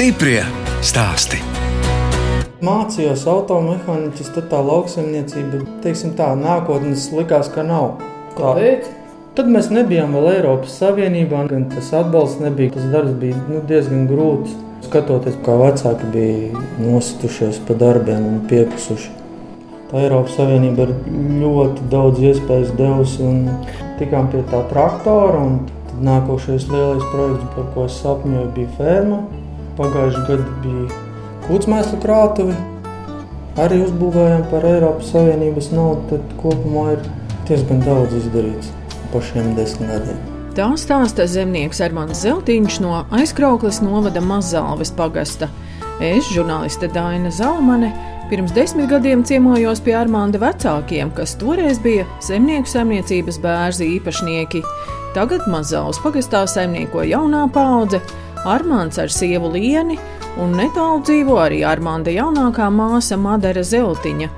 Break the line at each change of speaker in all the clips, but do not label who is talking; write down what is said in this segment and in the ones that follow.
Stiprie stāsti.
Mācījos automehāniķis, tad tā lauksaimniecība, teiksim tā, nākotnes likās, ka nav.
Kāpēc?
Tad mēs nebijām vēl Eiropas Savienībā, gan tas atbalsts nebija. Tas darbs bija nu, diezgan grūts. Skatoties, kā vecāki bija nositušies pa darbiem un piekusuši. Tā Eiropas Savienība ir ļoti daudz iespējas devusi un tikām pie tā traktora. Tad nākošais lielais projekts, par ko es sapņoju, bija ferma. Pagājušajā gadā bija kūtsmēslu krātuve. Arī uzbūvējām par Eiropas Savienības naudu. Tad kopumā ir diezgan daudz izdarīts pa šiem desmit gadiem.
Tā stāsta zemnieks Armāns Zeltiņš no aizkrauklas novada Mazāles pagasta. Es, žurnāliste Daina Zalamane, Pirms desmit gadiem ciemojos pie Armānda vecākiem, kas toreiz bija zemnieku saimniecības bērzi īpašnieki. Tagad Mazāles pagastā saimnieko jaunā paudze, Armāns ar sievu Lieni, un netālu dzīvo arī Armānda jaunākā māsa Madara Zeltiņa.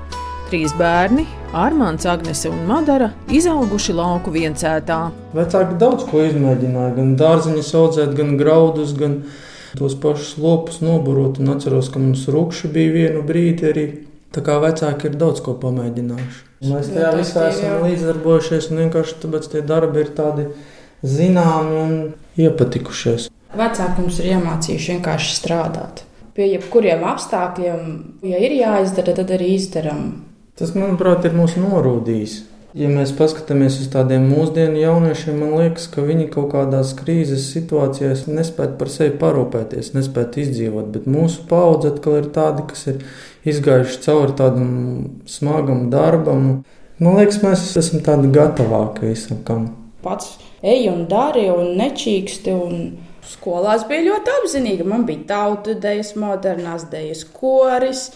Trīs bērni, Armāns, Agnese un Madara, izauguši lauku viencētā.
Vecāki daudz ko izmēģināja, gan dārziņus audzēt, gan graudus, gan tos pašus lopus noburot. Un atceros, ka mums rūkši bija vienu brīdi arī. Tā kā vecāki ir daudz ko pamēģinājuši. Mēs tajā visā esam līdzdarbojušies, un vienkārši tāpēc tie darbi ir tādi zināmi un iepatikušies.
Vecāki mums ir iemācījuši vienkārši strādāt. Pie jebkuriem apstākļiem, ja ir jāizdara, tad arī izdarām.
Tas, manuprāt, ir mūsu norūdījis. Ja mēs paskatāmies uz tādiem mūsdienu jauniešiem, man liekas, ka viņi kaut kādās krīzes situācijās nespēja par sevi parūpēties, nespēja izdzīvot. Bet mūsu paudze atkal ir tādi, kas ir izgājuši cauri tādam smagam darbam. Man liekas, mēs esam tādi gatavāki visam kam.
Pats ej un dari un nečīksti. Un... Skolās bija ļoti apzinīga. Man bija tautu dejas, modernās dejas, koris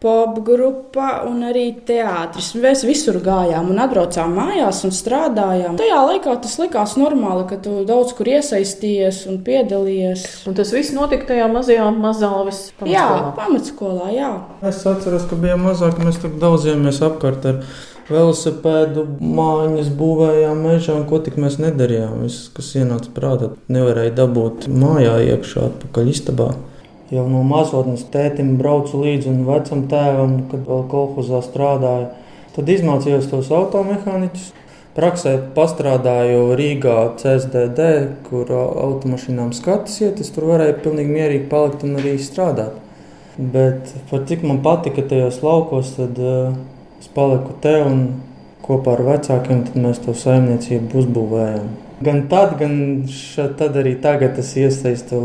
popgrupa un arī teātris. Mēs visur gājām un atbraucām mājās un strādājām. Tajā laikā tas likās normāli, ka tu daudz kur iesaistījies un piedalījies.
Un tas viss notika tajā mazajā mazāvis
pamatskolā. Jā, pamatskolā, jā.
Es atceros, ka bija mazāk, mēs tur daudzījāmies apkārt ar velosipēdu, mājiņas būvējām mežā, un ko tik mēs nedarījām. Viss, kas ienāca prātā, nevarēja dabūt mājā iekšā atpakaļ istabā. Jau no mazotnes tētim braucu līdzi un vecam tēvam, kad vēl kolhozā strādāja. Tad izmācījos tos automehāniķus. Praksē pastrādāju Rīgā CSDD, kur automašīnām skatas iet. Es tur varēju pilnīgi mierīgi palikt un arī strādāt. Bet par cik man patika tajos laukos, tad uh, es paliku te un kopā ar vecākiem mēs to saimniecību uzbūvējām. Gan tad, gan šad, tad arī tagad es iesaistu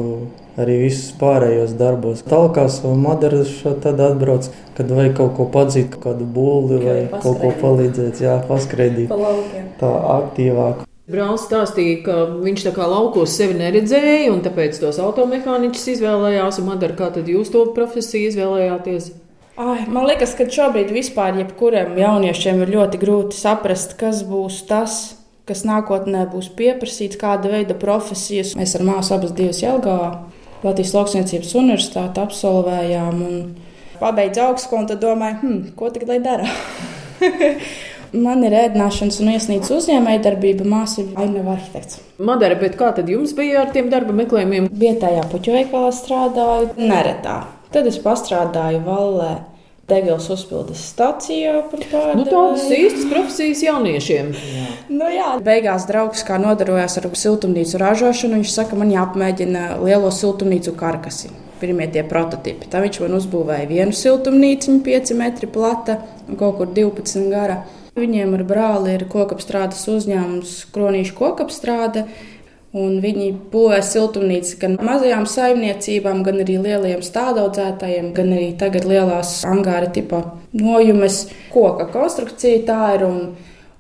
arī visus pārējos darbos. Talkās vai madaras tad atbrauc, kad vajag kaut ko padzīt, kādu būli vai kaut ko palīdzēt, jā, paskrēdīt
pa
tā aktīvāk.
Brālis stāstīja, ka viņš tā kā laukos sevi neredzēja, un tāpēc tos automehāniķus izvēlējās. Madara, kā tad jūs to profesiju izvēlējāties?
Ai, man liekas, ka šobrīd vispār jebkuram jauniešiem ir ļoti grūti saprast, kas būs tas, kas nākotnē būs pieprasīts, kāda veida profesijas. Mēs ar māsu abas divas Jelgavā Latvijas Lauksniecības universitāti absolvējām un pabeidzu augstskolu, un tad domāju, hm, ko tagad lai dara? Man ir ēdināšanas un iesnīcas uzņēmējdarbība, māsa ir ainava arhitekts.
Madara, bet kā tad jums bija ar tiem darba meklējumiem?
Vietējā puķu veikalā strādāju, neretā. Tad es pastrādāju Vallē degvielas uzpildes stācijā.
Nu, tādas īstas profesijas jauniešiem.
Jā. Nu, jā, beigās draugs kā nodarbojās ar siltumnīcu ražošanu. Viņš saka, man jāpamēģina lielo siltumnīcu karkasi. Pirmie tie prototypi. Tā viņš man uzbūvēja vienu siltumnīcu, 5 metri plata un kaut kur 12 gara. Viņiem ar brāli ir kokapstrādes uzņēmums, kronīšu kokapstrāde. Un viņi būvē siltumnīcas gan mazajām saimniecībām, gan arī lieliem stādaudzētājiem, gan arī tagad lielās angāra tipa nojumes. Koka konstrukcija tā ir. Un,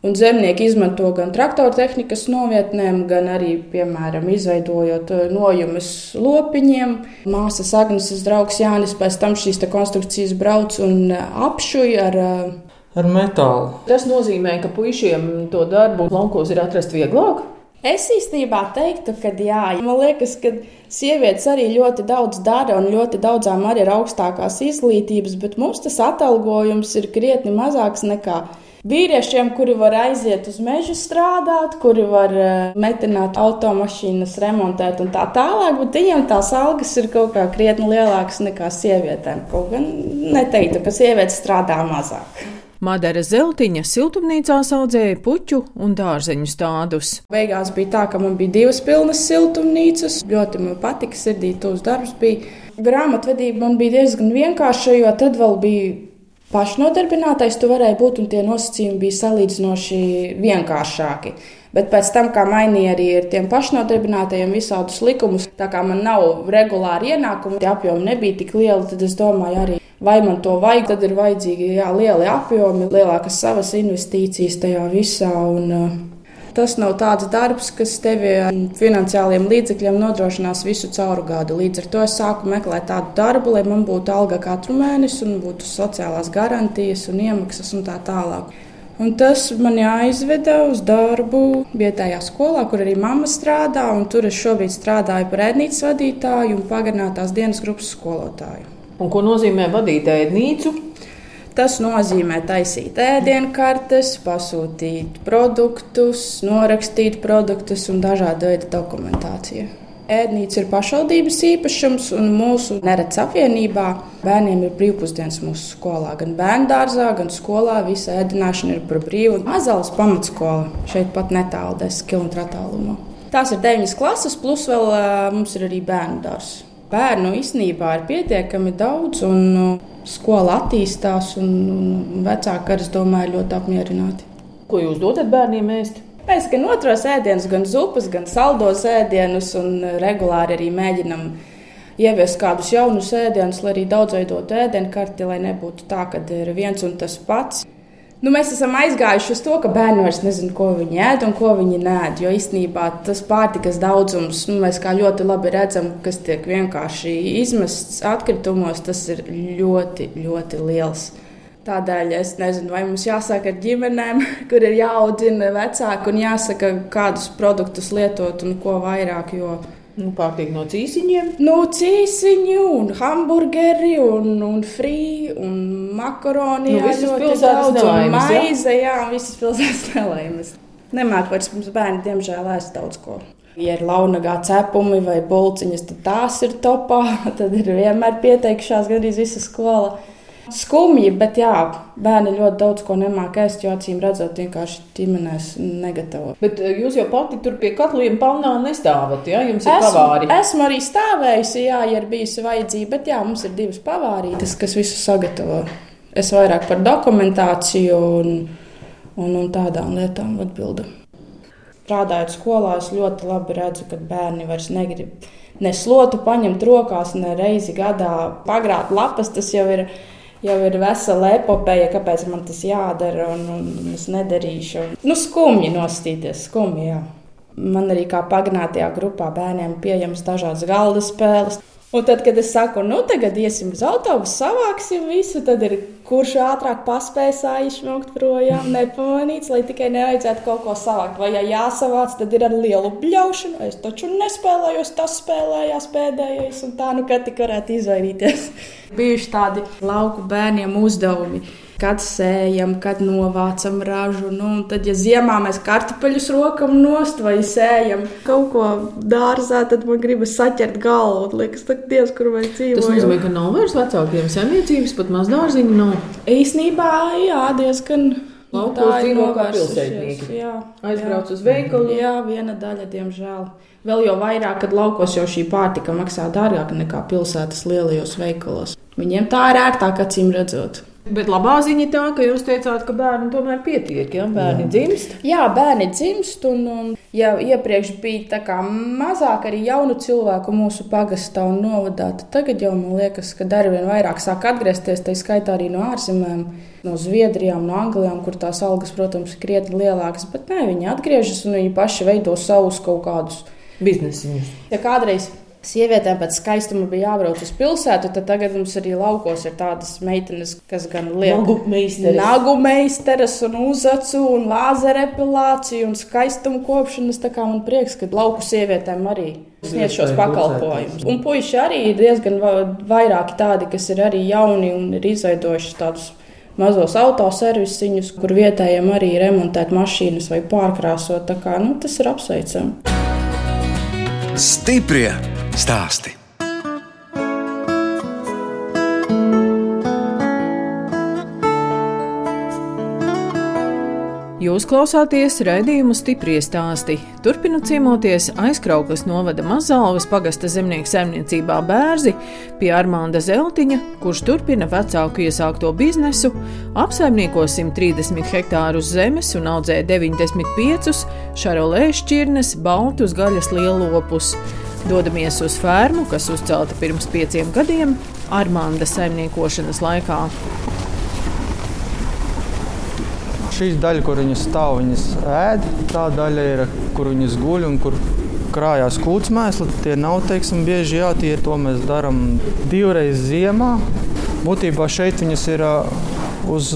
Un zemnieki izmanto gan traktoru tehnikas novietnēm, gan arī, piemēram, izveidojot eh, nojumes lopiņiem. Māsas Agnēs draugs Jānis pēc tam šīs konstrukcijas brauc un eh, apšuj ar
eh, ar metālu.
Tas nozīmē, ka puišiem to darbu laukos ir atrast vieglāk.
Es īstenībā teiktu, ka jā, man liekas, ka sievietes arī ļoti daudz dara un ļoti daudzām arī ir augstākās izglītības, bet mums tas atalgojums ir krietni mazāks nekā vīriešiem, kuri var aiziet uz mežu strādāt, kuri var uh, metināt automašīnas, remontēt un tā tālāk, bet viņiem tās algas ir kaut kā krietni lielākas nekā sievietēm. Kaut gan neteiktu, ka sievietes strādā mazāk.
Madara Zeltiņa siltumnīcā audzēja puķu un dārzeņu stādus.
Beigās bija tā, ka man bija divas pilnas siltumnīcas. Ļoti man patika, sirdī tos darbus bija. Grāmatvedība man bija diezgan vienkārša, jo tad vēl bija pašnodarbinātais, tu varēji būt, un tie nosacījumi bija salīdzinoši vienkāršāki. Bet pēc tam, kā mainīja arī ar tiem pašnodarbinātajiem visādus likumus, tā kā man nav regulāri ienākumi, tie apjomi nebija tik lieli, tad es domāju, arī vai man to vajag, tad ir vajadzīgi jā, lieli apjomi, lielākas savas investīcijas tajā visā. Un, uh, Tas nav tāds darbs, kas tevi ar finansiāliem līdzekļiem nodrošinās visu cauru gadu. Līdz ar to es sāku meklēt tādu darbu, lai man būtu alga katru mēnesi, un būtu sociālās garantijas un iemaksas un tā tālāk. Un tas man jāizveda uz darbu vietējā skolā, kur arī mamma strādā. Tur es šobrīd strādāju par ēdnīcas vadītāju un pagarinātās dienas grupas skolotāju.
Un ko nozīmē vadīt ēdnīcu?
Tas nozīmē taisīt ēdienkartes, pasūtīt produktus, norakstīt produktus un dažādu veidu dokumentāciju. Ēdnīca ir pašvaldības īpašums, un mūsu neredz apvienībā bērniem ir brīvpusdienas mūsu skolā. Gan bērnu dārzā, gan skolā visa ēdināšana ir par brīvu. Mazāls pamatskola šeit pat netālu, 10 km attālumā. Tās ir 9 klases, plus vēl mums ir arī bērnu dārzs. Bērnu īstenībā ir pietiekami daudz, un nu, skola attīstās, un, vecāki, es domāju, ļoti apmierināti.
Ko jūs dodat bērniem ēst?
Mēs gan otros ēdienus, gan zupas, gan saldos ēdienus, un regulāri arī mēģinam ieviest kādus jaunus ēdienus, lai arī daudzveidotu ēdienu karti, lai nebūtu tā, ka ir viens un tas pats. Nu, mēs esam aizgājuši uz to, ka bērni vairs nezina, ko viņi ēd un ko viņi nē. Jo īstenībā tas pārtikas daudzums, nu, mēs kā ļoti labi redzam, kas tiek vienkārši izmests atkritumos, tas ir ļoti, ļoti liels. Tādēļ es nezinu, vai mums jāsāk ar ģimenēm, kur ir jāaudzina vecāki un jāsaka, kādus produktus lietot un ko vairāk. Jo
Nu, Pārtiek no cīsiņiem.
Nu, cīsiņi, un hamburgeri, un, un frī, un makaroni.
Nu,
ļoti daudz, un maize, jā, visas pilsētas nelaimes. Nemāk vairs mums bērni, diemžēl, ēst daudz ko. Ja ir launagā cepumi vai bulciņas, tad tās ir topā. Tad ir vienmēr pieteikušās gandrīz visa skola. Skumji, bet jā, bērni ļoti daudz ko nemāķi ēst, jo acīm redzot, vienkārši ģimenēs negatavo.
Bet eh, jūs jau pati tur pie katliem palnā nestāvat, ja jums ir esmu, pavāri.
Esmu arī stāvējusi, jā, ja ir bijusi vajadzība, bet jā, mums ir divas pavārītes, kas visu sagatavo. Es vairāk par dokumentāciju un, un, un tādām lietām atbildu. Strādājot skolā, es ļoti labi redzu, ka bērni vairs negrib ne slotu paņemt rokās, ne reizi gadā pagrāt lapas. Tas jau ir jau ir vesela epopeja, kāpēc man tas jādara, un, un es nedarīšu. Nu, skumji nostīties, skumji. Jā. Man arī kā pagnātajā grupā bērniem pieejamas dažādas galda spēles. Un tad, kad es saku, nu, tagad iesim uz autobusu, savāksim visu, tad ir kurš ātrāk paspēs aizsmēgt projām, nepamanīts, lai tikai nevajadzētu kaut ko savākt. Vai, ja jāsavāc, tad ir ar lielu bļaušanu. Es taču nespēlēju, tas spēlējās pēdējais, un tā nu, ka tik varētu izvairīties. Bijuši tādi lauku bērniem uzdevumi kad sējam, kad novācam ražu. Nu, tad, ja ziemā mēs kartupeļus rokam nost vai sējam kaut ko dārzā, tad man gribas saķert galvu. Liekas, ka Dievs, kur mēs dzīvojam.
Tas nozīmē, ka nav vairs vecākiem saimniecības, pat maz dārziņu nav.
Īsnībā, jā, diezgan.
Laukos dzīvo kā pilsētnieki. Aizbrauc uz veikalu.
Jā, viena daļa, diemžēl. Vēl jau vairāk, kad laukos jau šī pārtika maksā dārgāk nekā pilsētas lielajos veikalos. Viņiem tā ir ērtāk, acīm redzot.
Bet labā ziņa tā, ka jūs teicāt, ka bērni tomēr pietiek, ja bērni Jā. dzimst.
Jā, bērni dzimst, un, un ja iepriekš bija mazāk arī jaunu cilvēku mūsu pagastā un novadā, tad tagad jau man liekas, ka arvien vairāk sāk atgriezties, tā skaitā arī no ārzemēm, no Zviedrijām, no Anglijām, kur tās algas, protams, ir krietni lielākas, bet nē, viņi atgriežas un viņi paši veido savus kaut kādus
biznesiņus.
Ja kādreiz sievietēm pēc skaistuma bija jābrauc uz pilsētu, tad tagad mums arī laukos ir tādas meitenes, kas gan liek
nagu meisteres
un uzacu un lāzera epilāciju un skaistumu kopšanas. Tā kā man prieks, ka lauku sievietēm arī sniedz šos pakalpojumus. Un puiši arī ir diezgan vairāki tādi, kas ir arī jauni un ir izveidojuši tādus mazos autoservisiņus, kur vietējiem arī remontēt mašīnas vai pārkrāsot. Tā kā, nu, tas ir apsveicami.
Stiprie stāstī!
Jūs klausāties raidījumu stipri stāstī. Turpinot ciemoties aizkrauklas novada Mazalvas pagasta zemnieku saimniecībā Bērzi pie Armānda Zeltiņa, kurš turpina vecāku iesākto biznesu, apsaimnieko 130 hektārus zemes un audzē 95 šarolē šķirnes, baltus gaļas lielopus. Dodamies uz fermu, kas uzcelta pirms pieciem gadiem Armānda saimniekošanas laikā.
Šī daļa, kur viņas stāv, viņas ēd. Tā daļa ir, kur viņas guļ un kur krājās kūts mēsli. Tie nav teiksim, bieži jātīra. To mēs darām divreiz ziemā. Būtībā šeit viņas ir uz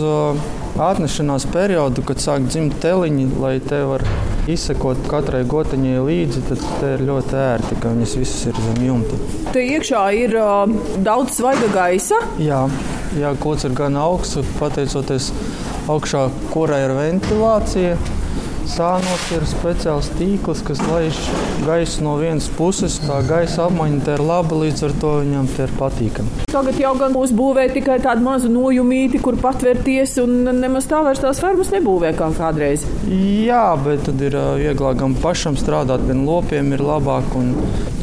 atnešanās periodu, kad sāk dzimt teliņi, lai te var izsekot katrai gotiņai līdzi. Tad te ir ļoti ērti, ka viņas visas ir zem jumta.
Te iekšā ir uh, daudz svaiga gaisa.
Jā, jā kods ir gan augsts, pateicoties augšā, kurai ir ventilācija. Sānos ir speciāls tīkls, kas laiž gaisu no vienas puses. Tā gaisa apmaiņa ir laba, līdz ar to viņam ir patīkami.
Tagad jau gan uzbūvē tikai tādu mazu nojumīti, kur patvērties, un nemaz tā vairs tās fermas nebūvē kā kādreiz.
Jā, bet tad ir vieglāk gan pašam strādāt, gan lopiem ir labāk un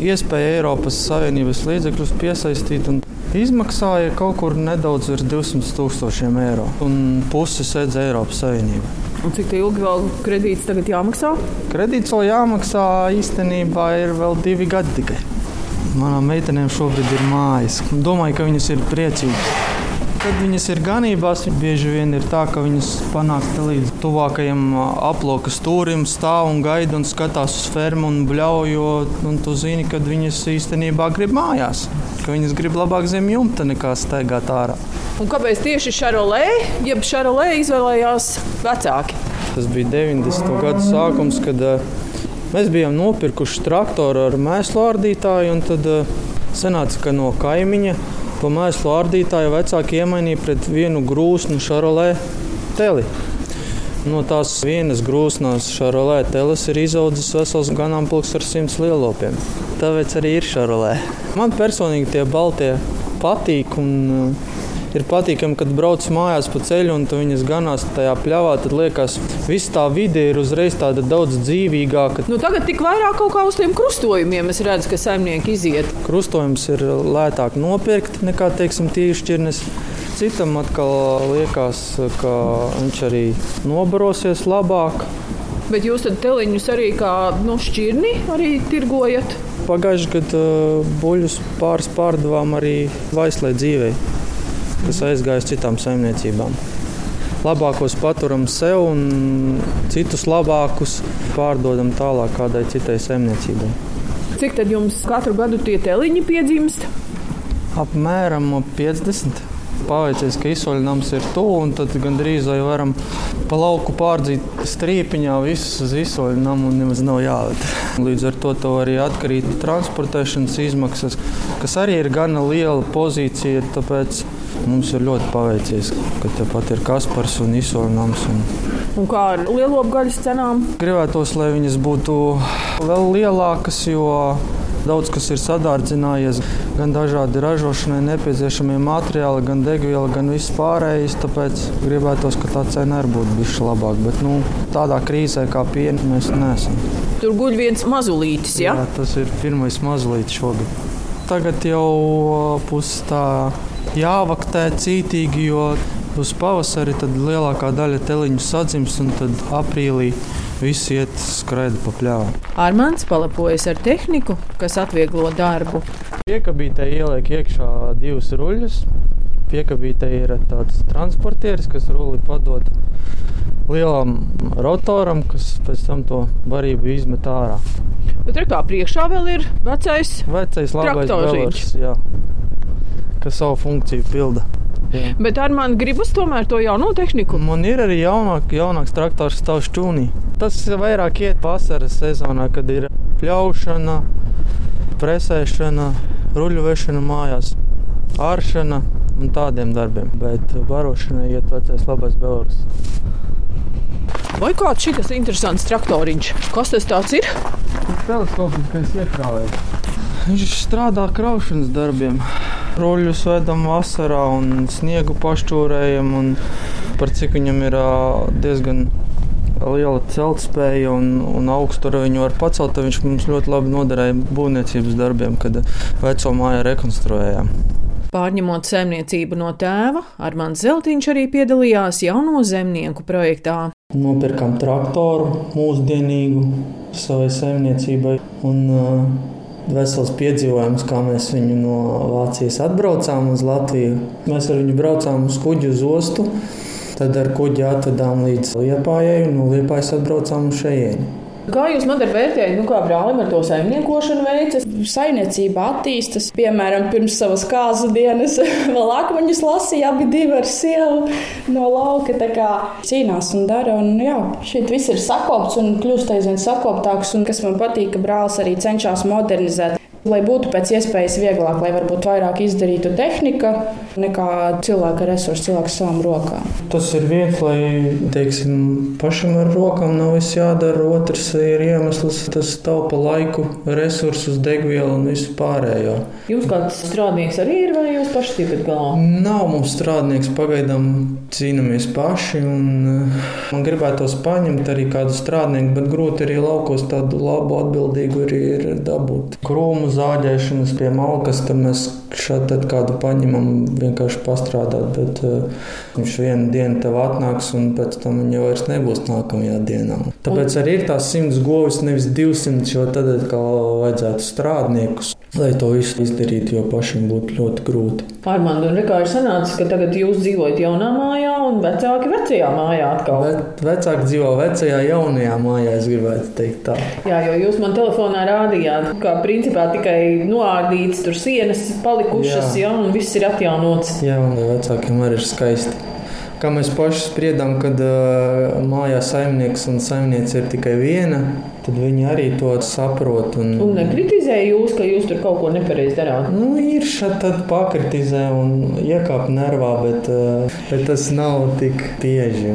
iespēja Eiropas Savienības līdzekļus piesaistīt. Izmaksāja kaut kur nedaudz virs 200 tūkstošiem eiro, un pusi sēdz Eiropas Savienībā.
Un cik ilgi vēl kredīts tagad jāmaksā?
Kredīts vēl jāmaksā īstenībā ir vēl divi gadi tikai. Manām meitenēm šobrīd ir mājas. Domāju, ka viņas ir priecīgas. Kad viņas ir ganībās, bieži vien ir tā, ka viņas panāk līdz tuvākajam aploka stūrim, stāv un gaida un skatās uz fermu un bļaujo. Un tu zini, ka viņas īstenībā grib mājās, ka viņas grib labāk zem jumta nekā staigāt ārā.
Un kāpēc tieši šarolē, jeb šarolē izvēlējās vecāki?
Tas bija 90. gadu sākums, kad mēs bijām nopirkuši traktoru ar mēslu ārdītāju, un tad sanāca, ka no kaimiņa To mēslu ārdītāju vecāki iemainīja pret vienu grūsnu šarolē teli. No tās vienas grūsnās šarolē teles ir izaudzis vesels ganāmpulks ar simts lielopiem. Tāpēc arī ir šarolē. Man personīgi tie baltie patīk. Un, ir patīkami, kad brauc mājās pa ceļu un viņas ganās tajā pļāvā. Tad liekas, ka viss tā vide ir uzreiz tāda daudz dzīvīgāka.
Nu, tagad tik vairāk kaut kā uz tiem krustojumiem es redzu, ka saimnieki iziet.
Krustojums ir lētāk nopirkt nekā, teiksim, tīšķirnes. Citam atkal liekas, ka viņš arī nobarosies labāk.
Bet jūs tad teliņus arī kā no šķirni arī tirgojat?
Pagājušajā gadā uh, buļļus pāris pārdevām arī vaislē dzīvei kas aizgāja uz citām saimniecībām. Labākos paturam sev un citus labākus pārdodam tālāk kādai citai saimniecībai.
Cik tad jums katru gadu tie teliņi piedzimst?
Apmēram 50. Paveicies, ka izsoļnams ir tuvu, un tad gandrīz vai varam pa lauku pārdzīt strīpiņā visus uz izsoļnamu un nemaz nav jāved. Līdz ar to, to arī atkarīt transportēšanas izmaksas, kas arī ir gana liela pozīcija, tāpēc Mums ir ļoti paveicies, ka tepat ir Kaspars un Isornams. Un...
Un kā ar lielopu gaļas cenām?
Gribētos, lai viņas būtu vēl lielākas, jo daudz kas ir sadārdzinājies. Gan dažādi ražošanai nepieciešamie materiāli, gan degviela, gan viss pārējais. Tāpēc gribētos, ka tā cena arī būtu bijusi labāka. Bet nu, tādā krīzē kā piena mēs neesam.
Tur guļ viens mazulītis. Ja?
Jā, tas ir pirmais mazulītis šogad. Tagad jau pusi tā jāvaktē cītīgi, jo uz pavasari lielākā daļa teliņu sadzims un tad aprīlī viss iet skraida pa pļāvām.
Armāns palapojas ar tehniku, kas atvieglo darbu.
Piekabītē ieliek iekšā divas ruļļus. Piekabītē ir tāds transportieris, kas ruli padod lielam rotoram, kas pēc tam to barību izmet ārā.
Bet tur kā priekšā vēl ir vecais,
vecais labais
traktoriņš
kas savu funkciju pilda.
Jā. Bet ar mani gribas tomēr to jauno tehniku.
Man ir arī jaunāk, jaunāks traktors, stāvs čūnī. Tas vairāk iet vasaras sezonā, kad ir pļaušana, presēšana, ruļu vešana mājās, āršana. un tādiem darbiem. Bet barošanai iet vecais labais Belarus.
Vai kāds šis interesants traktoriņš? Kas tas ir?
Teleskopiskais iekrāvējs. Viņš strādā kraušanas darbiem. Roļus vedam vasarā un sniegu pašķūrējam. Un par cik viņam ir diezgan liela celtspēja un, un augstu viņu var pacelt, tad viņš mums ļoti labi noderēja būvniecības darbiem, kad veco māju rekonstruējām.
Pārņemot saimniecību no tēva, Armāns Zeltiņš arī piedalījās jauno zemnieku projektā.
Nopirkām traktoru mūsdienīgu savai saimniecībai un uh, vesels piedzīvojums, kā mēs viņu no Vācijas atbraucām uz Latviju. Mēs ar viņu braucām uz kuģu uz ostu, tad ar kuģi atvedām līdz Liepājai un no Liepājas atbraucām uz šejieni.
Kā jūs man vērtējat, nu, kā brālim ar to saimniekošanu veicas?
Saimniecība attīstas, piemēram, pirms savas kāzu dienas vēl akmeņus lasīja abi divi ar sievu no lauka. Tā kā cīnās un dara, un jā, šeit viss ir sakopts un kļūst aizvien sakoptāks, un kas man patīk, ka brālis arī cenšas modernizēt lai būtu pēc iespējas vieglāk, lai varbūt vairāk izdarītu tehnika nekā cilvēka resursi, cilvēks savām rokām.
Tas ir viens, lai teiksim, pašam ar rokām nav viss jādara. Otrs ir iemesls, tas taupa laiku, resursus, degvielu un visu pārējo.
Jums kāds strādnieks arī ir, vai jūs paši tiekat galā?
Nav mums strādnieks, pagaidām cīnāmies paši. Un, eh, man gribētos paņemt arī kādu strādnieku, bet grūti arī laukos tādu labu atbildīgu arī ir dabūt. Krūmu zāģēšanas pie malkas, tad mēs šādi kādu paņemam vienkārši pastrādāt. Bet uh, viņš vienu dienu tev atnāks, un pēc tam viņa vairs nebūs nākamajā dienā. Tāpēc arī ir tās simts govis, nevis 200, jo tad atkal vajadzētu strādniekus. Lai to visu izdarītu, jo pašam būtu ļoti grūti.
Armand, un kā ir sanācis, ka tagad jūs dzīvojat jaunā mājā un vecāki vecajā mājā atkal?
Bet vecāki dzīvo vecajā, jaunajā mājā, es gribētu teikt tā.
Jā, jo jūs man telefonā rādījāt, ka principā tikai noārdīts tur sienas palikušas, jā. jā, un viss ir atjaunots.
Jā, un vecākiem arī ir skaisti. Kā mēs paši spriedām, kad uh, mājā saimnieks un saimniece ir tikai viena, tad viņi arī to saprot. Un,
un nekritizē jūs, ka jūs tur kaut ko nepareizi darāt?
Nu, ir šādi pakritizē un iekāp nervā, bet, uh, bet tas nav tik bieži.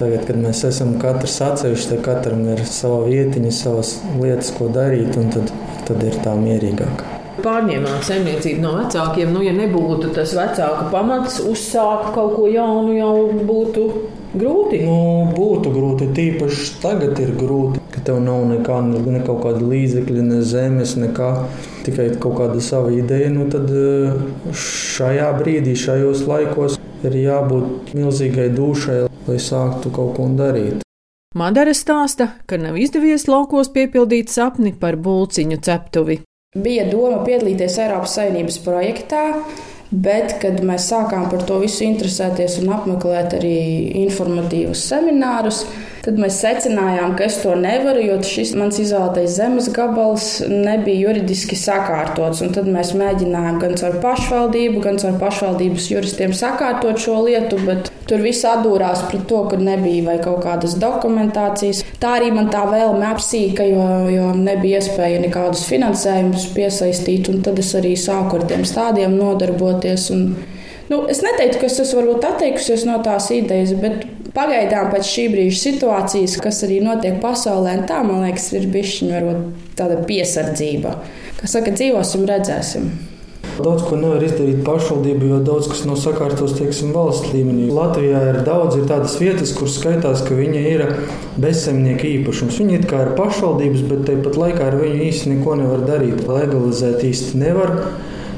Tagad, kad mēs esam katrs atsevišķi, tad katram ir sava vietiņa, savas lietas, ko darīt, un tad, tad ir tā mierīgāk
pārņēmāt saimniecību no vecākiem. Nu, ja nebūtu tas vecāka pamats, uzsākt kaut ko jaunu, jau būtu grūti.
Nu, būtu grūti. Tīpaši tagad ir grūti, ka tev nav nekā, ne kaut kāda līdzekļa, ne zemes, nekā. Tikai kaut kāda sava ideja. Nu, tad eh, šajā brīdī, šajos laikos, ir jābūt milzīgai dušai, lai sāktu kaut ko darīt.
Madara stāsta, ka nav izdevies laukos piepildīt sapni par būciņu ceptuvi.
Bija doma piedalīties Eiropas Savienības projektā, bet, kad mēs sākām par to visu interesēties un apmeklēt arī informatīvus seminārus, Tad mēs secinājām, ka es to nevaru, jo šis mans izvēlētais zemes gabals nebija juridiski sakārtots. Un tad mēs mēģinājām gan ar pašvaldību, gan ar pašvaldības juristiem sakārtot šo lietu, bet tur viss atdūrās pret to, ka nebija vai kaut kādas dokumentācijas. Tā arī man tā vēlme apsīka, jo, jo nebija iespēja nekādus finansējumus piesaistīt. Tad es arī sāku ar tiem stādiem nodarboties. Un, nu, es neteiktu, ka es esmu varbūt atteikusies no tās idejas, bet Pagaidām pēc šī brīža situācijas, kas arī notiek pasaulē, tā man liekas, ir bijusi tāda piesardzība. Kas saka, dzīvosim, redzēsim.
Daudz ko nevar izdarīt pašvaldība, jo daudz kas nav sakārtots teiksim, valsts līmenī. Latvijā ir daudz ir tādas vietas, kur skaitās, ka viņa ir bezsemnieka īpašums. Viņi ir kā ir pašvaldības, bet tāpat laikā ar viņu īsti neko nevar darīt. Legalizēt īsti nevar.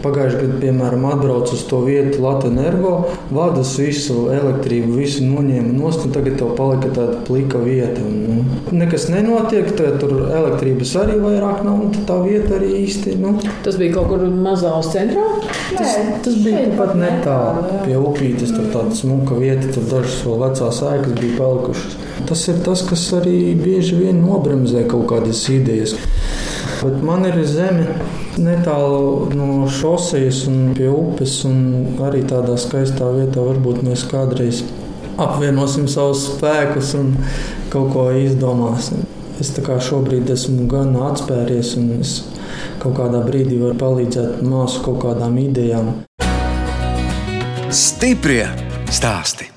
Pagājušajā gadā, piemēram, atbraucu uz to vietu Latvijas energo, vadus visu elektrību, visu noņēmu nost, un tagad tev palika tāda plika vieta. Un, nu, nekas nenotiek, tad tur elektrības arī vairāk nav, un tā vieta arī īsti. Nu.
Tas bija kaut kur mazā uz centrā?
Tas, tas bija pat netālu pie upītes, tur tāda smuka vieta, tur dažas vēl vecās ēkas bija palikušas. Tas ir tas, kas arī bieži vien nobremzē kaut kādas idejas. Bet man ir zeme netālu no šosejas un pie upes, un arī tādā skaistā vietā varbūt mēs kādreiz apvienosim savus spēkus un kaut ko izdomāsim. Es tā kā šobrīd esmu gan atspēries, un es kaut kādā brīdī varu palīdzēt māsu kaut kādām idejām.
Stiprie stāsti.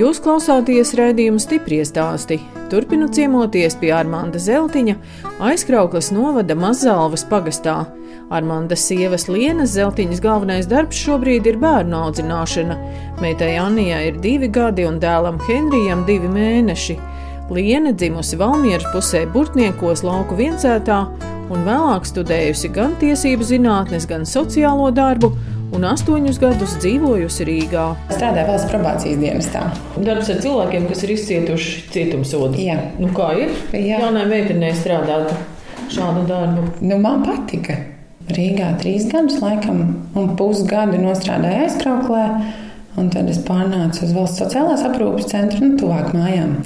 Jūs klausāties raidījuma stipri stāstī. Turpinu ciemoties pie Armānda Zeltiņa, aizkrauklas novada Mazalvas pagastā. Armānda sievas Lienas Zeltiņas galvenais darbs šobrīd ir bērnu audzināšana. Meitai Anijai ir divi gadi un dēlam Henrijam divi mēneši. Liena dzimusi Valmieras pusē Burtniekos lauku viencētā un vēlāk studējusi gan tiesību zinātnes, gan sociālo darbu un astoņus gadus dzīvojusi Rīgā.
Strādāju valsts probācijas dienestā.
Darbs ar cilvēkiem, kas ir izcietuši cietumsodu.
Jā.
Nu, kā ir?
Jā.
Jaunai meitenei strādāt šādu darbu.
Nu, man patika. Rīgā trīs gadus, laikam, un pusgadu nostrādāju aizkrauklē. Un tad es pārnācu uz valsts sociālās aprūpes centru, nu, tuvāk mājām.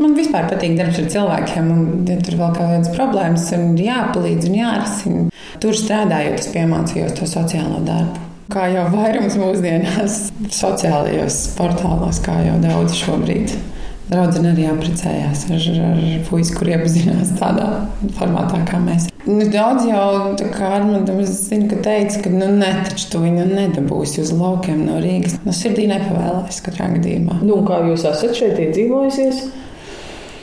Man vispār patīk darbs ar cilvēkiem, un ja tur vēl kādas problēmas un jāpalīdz un jārisina. Tur strādājot, es piemācījos to sociālo darbu. Kā jau vairums mūsdienās, sociālajos portālos, kā jau daudz šobrīd. Draudzene arī apprecējās ar, ar puisi, kur iepazinās tādā formātā, kā mēs. Nu, daudz jau tā kā Armandam es zinu, ka teica, ka nu ne, taču tu viņu nedabūsi uz laukiem no Rīgas. No sirdī nepavēlēs katrā gadījumā.
Nu, kā jūs esat šeit iedzīvojusies?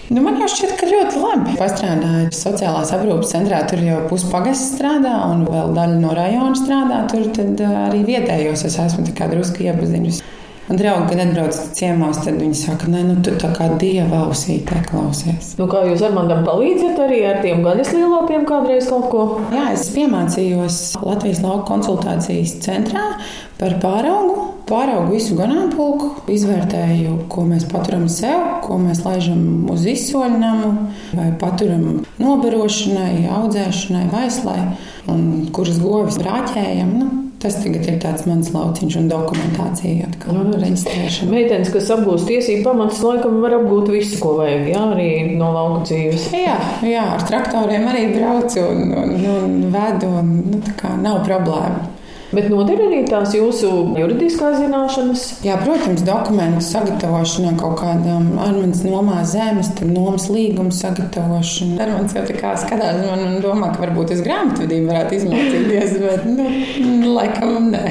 Nu, man jau šķiet, ka ļoti labi. Pastrādāju sociālās aprūpes centrā, tur jau puspagasts strādā, un vēl daļa no rajona strādā. Tur arī vietējos es esmu drusku iepazinusi. Un draugi, kad atbrauc ciemos, tad viņi saka, nē, nu, tu tā kā dieva ausītē klausies.
Nu, kā jūs Armandam palīdzat arī ar tiem gaļas lielopiem kādreiz kaut ko?
Jā, es piemācījos Latvijas lauka konsultācijas centrā par pāraugu. Pāraugu visu ganāmpulku, izvērtēju, ko mēs paturam sev, ko mēs laižam uz izsoļnamu, vai paturam nobarošanai, audzēšanai, vaislai, un kuras govis brāķējam. Nu, Tas tagad ir tāds mans lauciņš un dokumentācija, atkal
Nu,
reģistrēšana.
Meitenes, kas apgūst tiesību pamatus, laikam var apgūt visu, ko vajag, jā, arī no lauka dzīves.
Jā, jā, ar traktoriem arī braucu un, un, un vedu. Un, nu, tā kā nav problēma.
Bet noder arī tās jūsu juridiskās zināšanas.
Jā, protams, dokumentu sagatavošana kaut kādām Armāns nomā zemes, tad nomas līguma sagatavošana. Armāns jau tā kā skatās man un domā, ka varbūt es grāmatvedību varētu izmācīties, bet, nu, laikam nē.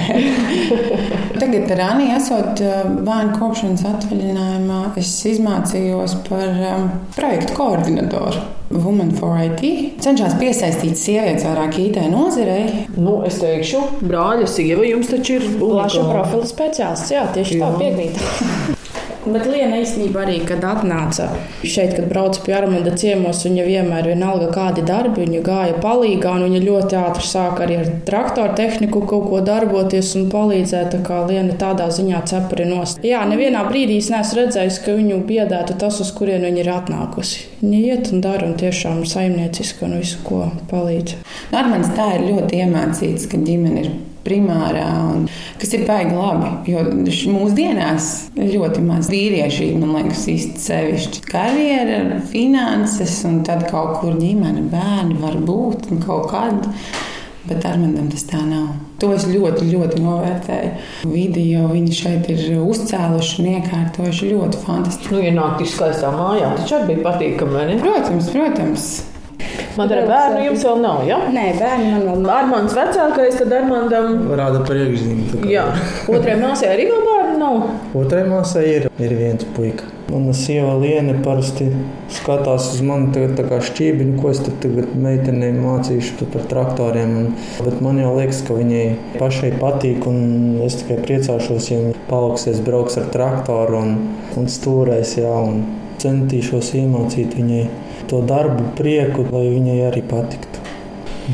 Tagad ar Anī esot uh, bērnu kopšanas atvaļinājumā, es izmācījos par um, projektu koordinatoru. Women for IT cenšas piesaistīt sievietes vairāk IT nozarei.
Nu, es teikšu, brāļa sieva jums taču ir
Plaša profila speciālists, jā, tieši jā. tā piekrīt. Bet Liena īstenībā arī, kad atnāca šeit, kad brauca pie Armanda ciemos, viņa vienmēr, vienalga kādi darbi, viņa gāja palīgā, un viņa ļoti ātri sāka arī ar traktoru tehniku kaut ko darboties un palīdzēt, tā kā Liena tādā ziņā cepuri nost. Jā, nevienā brīdī es neesmu redzējis, ka viņu biedētu tas, uz kurien viņa ir atnākusi. Viņa iet un dara un tiešām saimnieciski un visu, ko palīdz.
Armāns tā ir ļoti iemācīts, ka ģimene ir primārā, un, kas ir baigi labi. Jo mūsdienās ļoti maz vīrieši, man liekas, īsti sevišķi karjera, finanses, un tad kaut kur ģimene, bērni var būt un kaut kad. Bet Armānam tas tā nav. To es ļoti, ļoti novērtēju. Video viņi šeit ir uzcēluši un iekārtojuši ļoti fantastiski.
Nu, ienākt tik skaistā mājā, taču arī bija patīkami?
Protams, protams.
Man ir bērnu, jums vēl nav, jā?
Nē, bērni man vēl nav.
Armāns vecākais, tad Armandam,
Rāda kā.
jā, otrajai māsai arī vēl bērnu nav.
Otrai māsai ir, ir viens puika. Mana sieva Liene parasti skatās uz mani tagad tā kā šķībiņu, ko es tad tagad meitenei mācīšu par traktoriem. Un, bet man jau liekas, ka viņai pašai patīk, un es tikai priecāšos, ja viņa paaugsies, brauks ar traktoru un, un stūrēs, jā, un centīšos iemācīt viņai to darbu, prieku, lai viņai arī patiktu.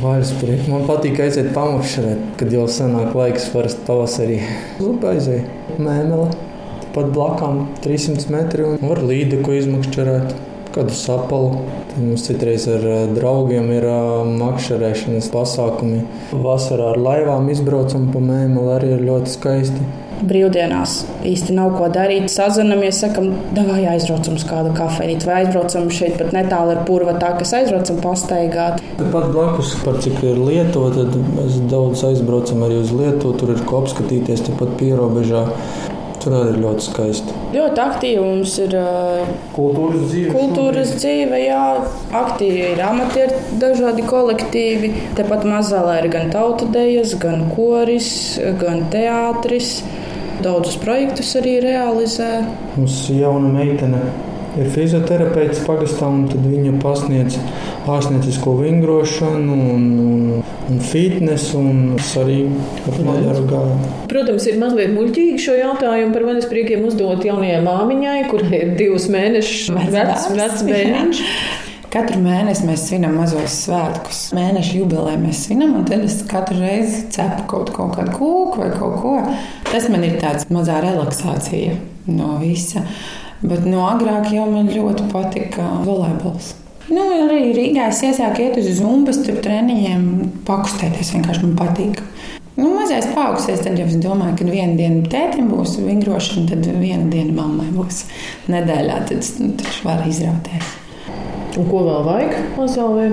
Vairs prieks. Man patīk aiziet pamakšķerēt, kad jau senāk laiks parasti pavasarī. Lupa aizēja mēmele. Pat blakām 300 metri un var līdi, ko izmakšķerēt. Kādu sapalu. Tad mums citreiz ar ā, draugiem ir ā, makšķerēšanas pasākumi. Vasarā ar laivām izbraucam pa mēmeli arī ir ļoti skaisti.
Brīvdienās īsti nav ko darīt. Sazinamies, sakam, vai aizbraucam uz kādu kafejnīcu, vai aizbraucam šeit pat netālu ar purva tā, kas aizbraucam pastaigāt.
Pat blakus, par cik ir Lietuva, tad mēs daudz aizbraucam arī uz Lietuvu. Tur ir ko apskatīties, tepat pierobežā. Tur arī ir ļoti skaisti.
Ļoti aktīvi mums ir uh,
kultūras dzīve.
Kultūras dzīve, jā, aktīvi ir amatieru dažādi kolektīvi. Tepat mazālē ir gan tautadejas, gan koris, gan teātris. Daudzus projektus arī realizē.
Mums jauna meitene ir fizioterapeits pagastā, un viņa pasniedz ārstniecisko vingrošanu un, un, un fitnes, un arī apmēram gāju.
Protams, ir mazliet muļķīgi šo jautājumu par manis priekiem uzdot jaunajai māmiņai, kurai ir divus mēnešus vecs, vecs bērniņš.
Katru mēnesi mēs svinam mazos svētkus. Mēneša jubileju mēs svinam, un tad es katru reizi cepu kaut, kaut kādu kūku vai kaut ko. Tas man ir tāds mazā relaksācija no visa. Bet no agrāk jau man ļoti patika volejbols. Nu, arī Rīgā es iesāku iet uz zumbas, tur treniņiem, pakustēties. Vienkārši man patīk. Nu, mazais paaugsies, tad jau es domāju, ka viena diena tētim būs vingrošana, tad viena diena mammai būs nedēļā. Tad nu, tas var izrauties.
Un ko vēl vajag Mazalvē?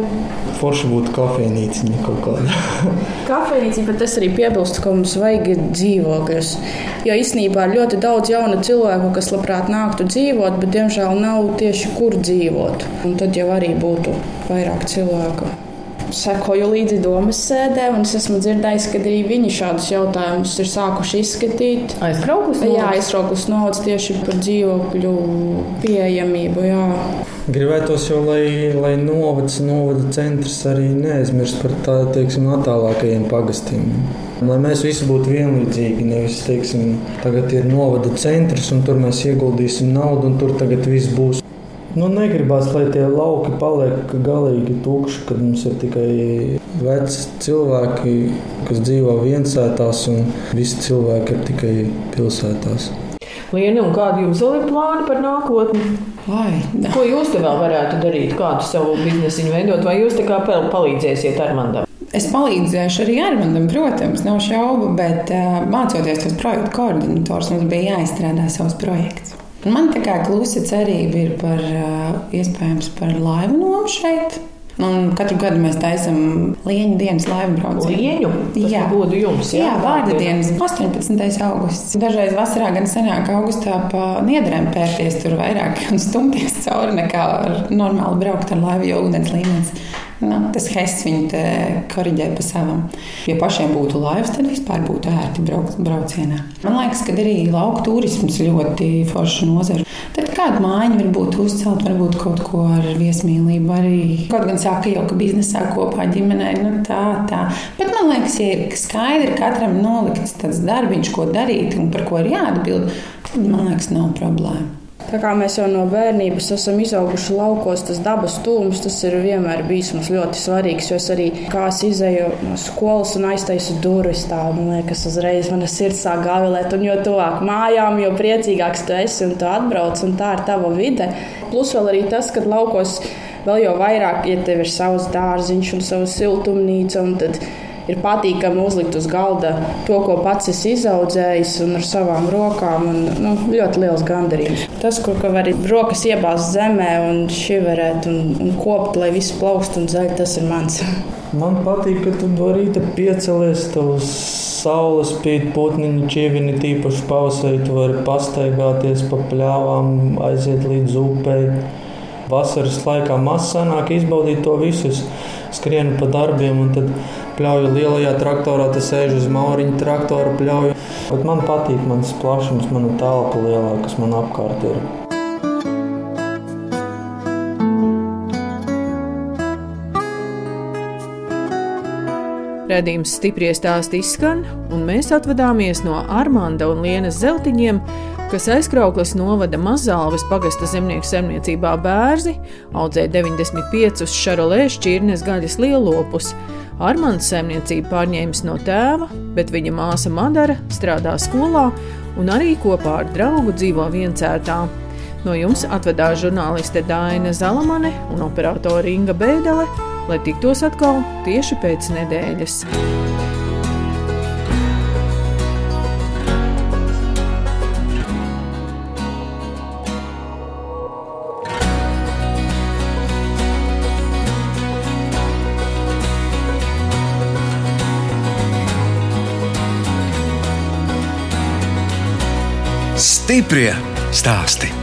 Forši būtu kafejnīciņa kaut kāda.
kafejnīciņa, bet es arī piebilstu, ka mums vajag dzīvokļus. Jo īstenībā ir ļoti daudz jaunu cilvēku, kas labprāt nāktu dzīvot, bet diemžēl nav tieši kur dzīvot. Un tad jau arī būtu vairāk cilvēku sekoju līdzi domas sēdēm, un es esmu dzirdējis, ka arī viņi šādus jautājumus ir sākuši izskatīt.
Aizkrauklis novads?
Jā, aizkrauklis novads tieši par dzīvokļu pieejamību. Jā.
Gribētos jau, lai, lai novads, novada centrs arī neaizmirst par tādiem attālākajiem pagastiem. Lai mēs visi būtu vienlīdzīgi, nevis teiksim, tagad ir novada centrs, un tur mēs ieguldīsim naudu, un tur tagad viss būs. Nu, negribās, lai tie lauki paliek galīgi tukši, kad mums ir tikai veci cilvēki, kas dzīvo viensētās, un visi cilvēki ir tikai pilsētās.
Liena, un kādi jums vēl ir plāni par nākotni?
Vai,
Ko jūs te vēl varētu darīt, kādu savu biznesu veidot, vai jūs te kā palīdzēsiet Armandam?
Es palīdzēšu arī Armandam, protams, nav šaubu, bet mācoties tos projektu koordinatorus, mums bija jāizstrādā savs projekts. Man tā kā klusa cerība ir par iespējams par laivu nomu šeit. Un katru gadu mēs taisām lieņu dienas laivu braucienu.
Lieņu?
Jā,
godu jums.
Jā, jā vārda dienas 18. augusts. Dažreiz vasarā gan senāk augustā pa niedrēm pērties tur vairāk un stumties cauri nekā normāli braukt ar laivu, jo ūdens līmenis Nu, tas hests viņu korģē pa savam. Ja pašiem būtu laivas, tad vispār būtu ērti braukt braucienā. Man liekas, ka arī lauka turisms ļoti forša nozara. Tad kāda mājiņa var būt uzcelt, varbūt kaut ko ar viesmīlību arī. Kaut gan saka jau, ka biznesā kopā ģimenē, nu tā, tā. Bet man liekas, ja ir skaidri katram nolikts tāds darbiņš, ko darīt un par ko ir jāatbild, tad man liekas, nav problēma.
Tā kā mēs jau no bērnības esam izauguši laukos, tas dabas tūms, tas ir vienmēr bijis mums ļoti svarīgs. Jo es arī kā es izēju no skolas un aiztaisu durvis, tā man liekas, uzreiz mana sirds sāk gavilēt. Un jo tuvāk mājām, jo priecīgāks tu esi un tu atbrauc, un tā ir tava vide. Plus vēl arī tas, ka laukos vēl jau vairāk, ja tev ir savs dārziņš un savs siltumnīca ir patīkami uzlikt uz galda to, ko pats esi izaudzējis un ar savām rokām. Un, nu, ļoti liels gandarījums. Tas, kur var rokas iebāzt zemē un šiverēt un, un kopt, lai viss plaukst un zaļ, tas ir mans.
Man patīk, ka tu no rīta piecelies, tavs saules spīd, putniņu ķīvini, tīpaši pavasarī. Tu vari pastaigāties pa pļāvām, aiziet līdz upei. Vasaras laikā maz sanāk izbaudīt to visu. Es skrienu pa darbiem un tad pļauju lielajā traktorā, tas sēž uz mauriņa traktora pļauju. Bet man patīk mans plašums, mana telpa lielā, kas man apkārt ir.
Redījums stipri stāsti izskan, un mēs atvadāmies no Armānda un Lienas zeltiņiem, kas aizkrauklis novada Mazāles pagasta zemnieku saimniecībā bērzi, audzē 95 šarolē šķirnes gaļas lielopus. Armāns saimniecību pārņēmis no tēva, bet viņa māsa Madara strādā skolā un arī kopā ar draugu dzīvo viencētā. No jums atvedās žurnāliste Dāna Zalamane un operātore Inga Bēdelē, lai tiktos atkal tieši pēc nedēļas.
Stiprie stāsti.